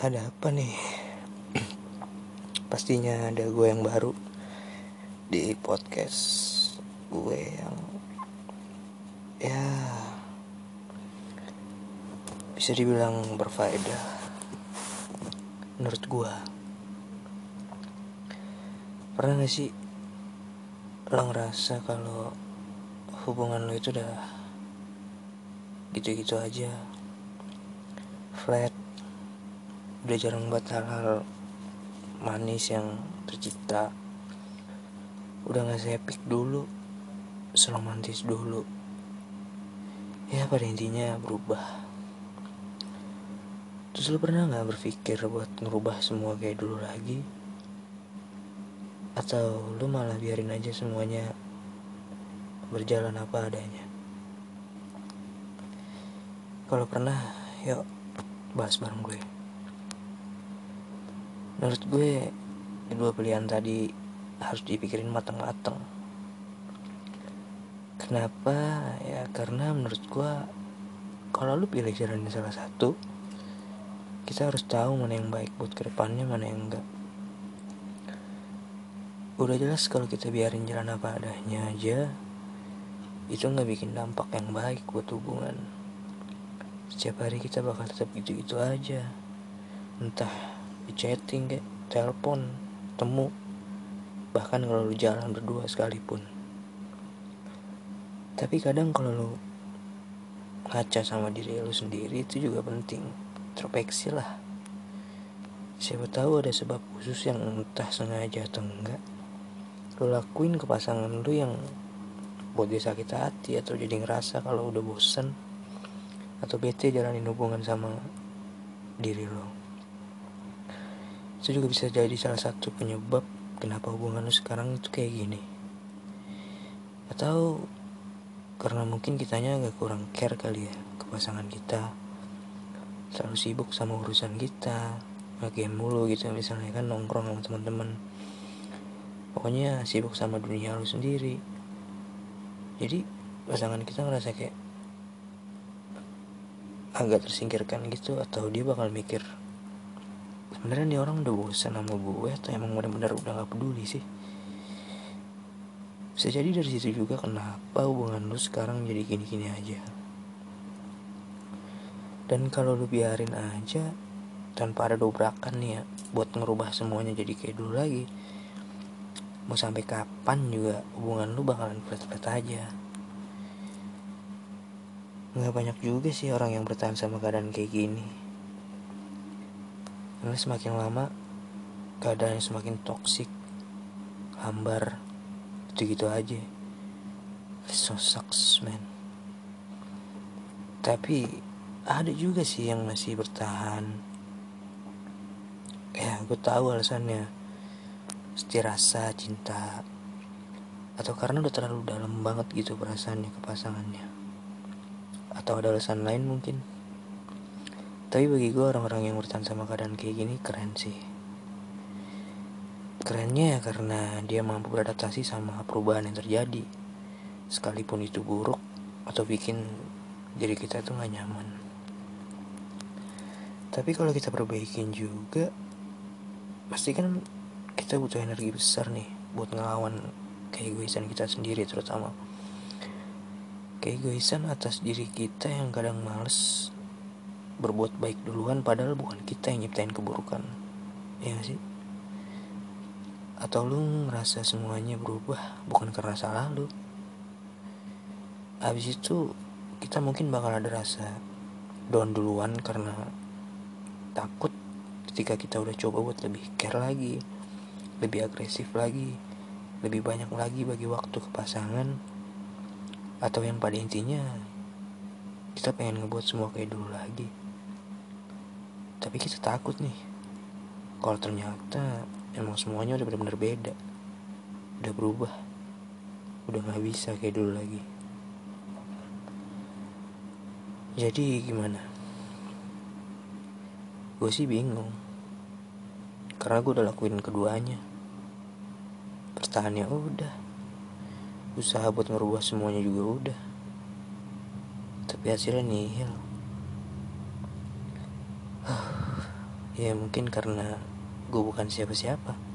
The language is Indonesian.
ada apa nih? Pastinya ada gue yang baru di podcast gue yang ya bisa dibilang berfaedah menurut gue. Pernah gak sih lo ngerasa kalau hubungan lo itu udah gitu-gitu aja? Flat udah jarang buat hal-hal manis yang tercipta. Udah gak sepik dulu seromantis dulu. Ya pada intinya berubah. Terus lu pernah gak berpikir buat ngerubah semua kayak dulu lagi? Atau lu malah biarin aja semuanya berjalan apa adanya? Kalau pernah yuk bahas bareng gue menurut gue kedua pilihan tadi harus dipikirin matang-matang kenapa? Ya karena menurut gue kalau lu pilih jalan salah satu kita harus tahu mana yang baik buat ke depannya mana yang enggak. Udah jelas kalau kita biarin jalan apa adanya aja itu nggak bikin dampak yang baik buat hubungan. Setiap hari kita bakal tetap gitu-gitu aja. Entah chatting kayak telepon temu. Bahkan kalau lu jalan berdua sekalipun. Tapi kadang kalau lu ngaca sama diri lu sendiri itu juga penting. Introspeksi lah. Siapa tahu ada sebab khusus yang entah sengaja atau enggak. Lu lakuin ke pasangan lu yang buat dia sakit hati atau jadi ngerasa kalau udah bosen. Atau bete jalanin hubungan sama diri lo itu juga bisa jadi salah satu penyebab kenapa hubungan lu sekarang itu kayak gini. Atau karena mungkin kitanya agak kurang care kali ya ke pasangan kita. Selalu sibuk sama urusan kita ngegame mulu gitu misalnya kan nongkrong sama teman-teman. Pokoknya sibuk sama dunia lu sendiri. Jadi pasangan kita ngerasa kayak agak tersingkirkan gitu atau dia bakal mikir sebenarnya nih orang udah bosan sama gue atau emang benar-benar udah gak peduli sih? Bisa jadi dari situ juga kenapa hubungan lu sekarang jadi gini-gini aja? Dan kalau lu biarin aja tanpa ada dobrakan nih ya buat ngerubah semuanya jadi kayak dulu lagi mau sampai kapan juga hubungan lu bakalan flat-flat aja? Nggak banyak juga sih orang yang bertahan sama keadaan kayak gini karena semakin lama keadaannya semakin toksik hambar gitu-gitu aja. So sucks man. Tapi ada juga sih yang masih bertahan. Ya gue tahu alasannya. Setia rasa cinta. Atau karena udah terlalu dalam banget gitu perasaannya ke pasangannya. Atau ada alasan lain mungkin tapi bagi gue orang-orang yang bertahan sama keadaan kayak gini keren sih. Kerennya ya karena dia mampu beradaptasi sama perubahan yang terjadi. Sekalipun itu buruk atau bikin diri kita tuh gak nyaman. Tapi kalau kita perbaikin juga pasti kan kita butuh energi besar nih buat ngelawan keegoisan kita sendiri terutama. Keegoisan atas diri kita yang kadang males berbuat baik duluan padahal bukan kita yang nyiptain keburukan. Ya sih? Atau lu ngerasa semuanya berubah bukan karena salah lu? Habis itu kita mungkin bakal ada rasa down duluan karena takut ketika kita udah coba buat lebih care lagi lebih agresif lagi lebih banyak lagi bagi waktu ke pasangan. Atau yang pada intinya kita pengen ngebuat semua kayak dulu lagi tapi kita takut nih. Kalau ternyata emang semuanya udah benar-benar beda. Udah berubah. Udah nggak bisa kayak dulu lagi. Jadi gimana? Gue sih bingung. Karena gue udah lakuin keduanya. Bertahannya udah. Usaha buat ngerubah semuanya juga udah. Tapi hasilnya nihil ya mungkin karena gue bukan siapa-siapa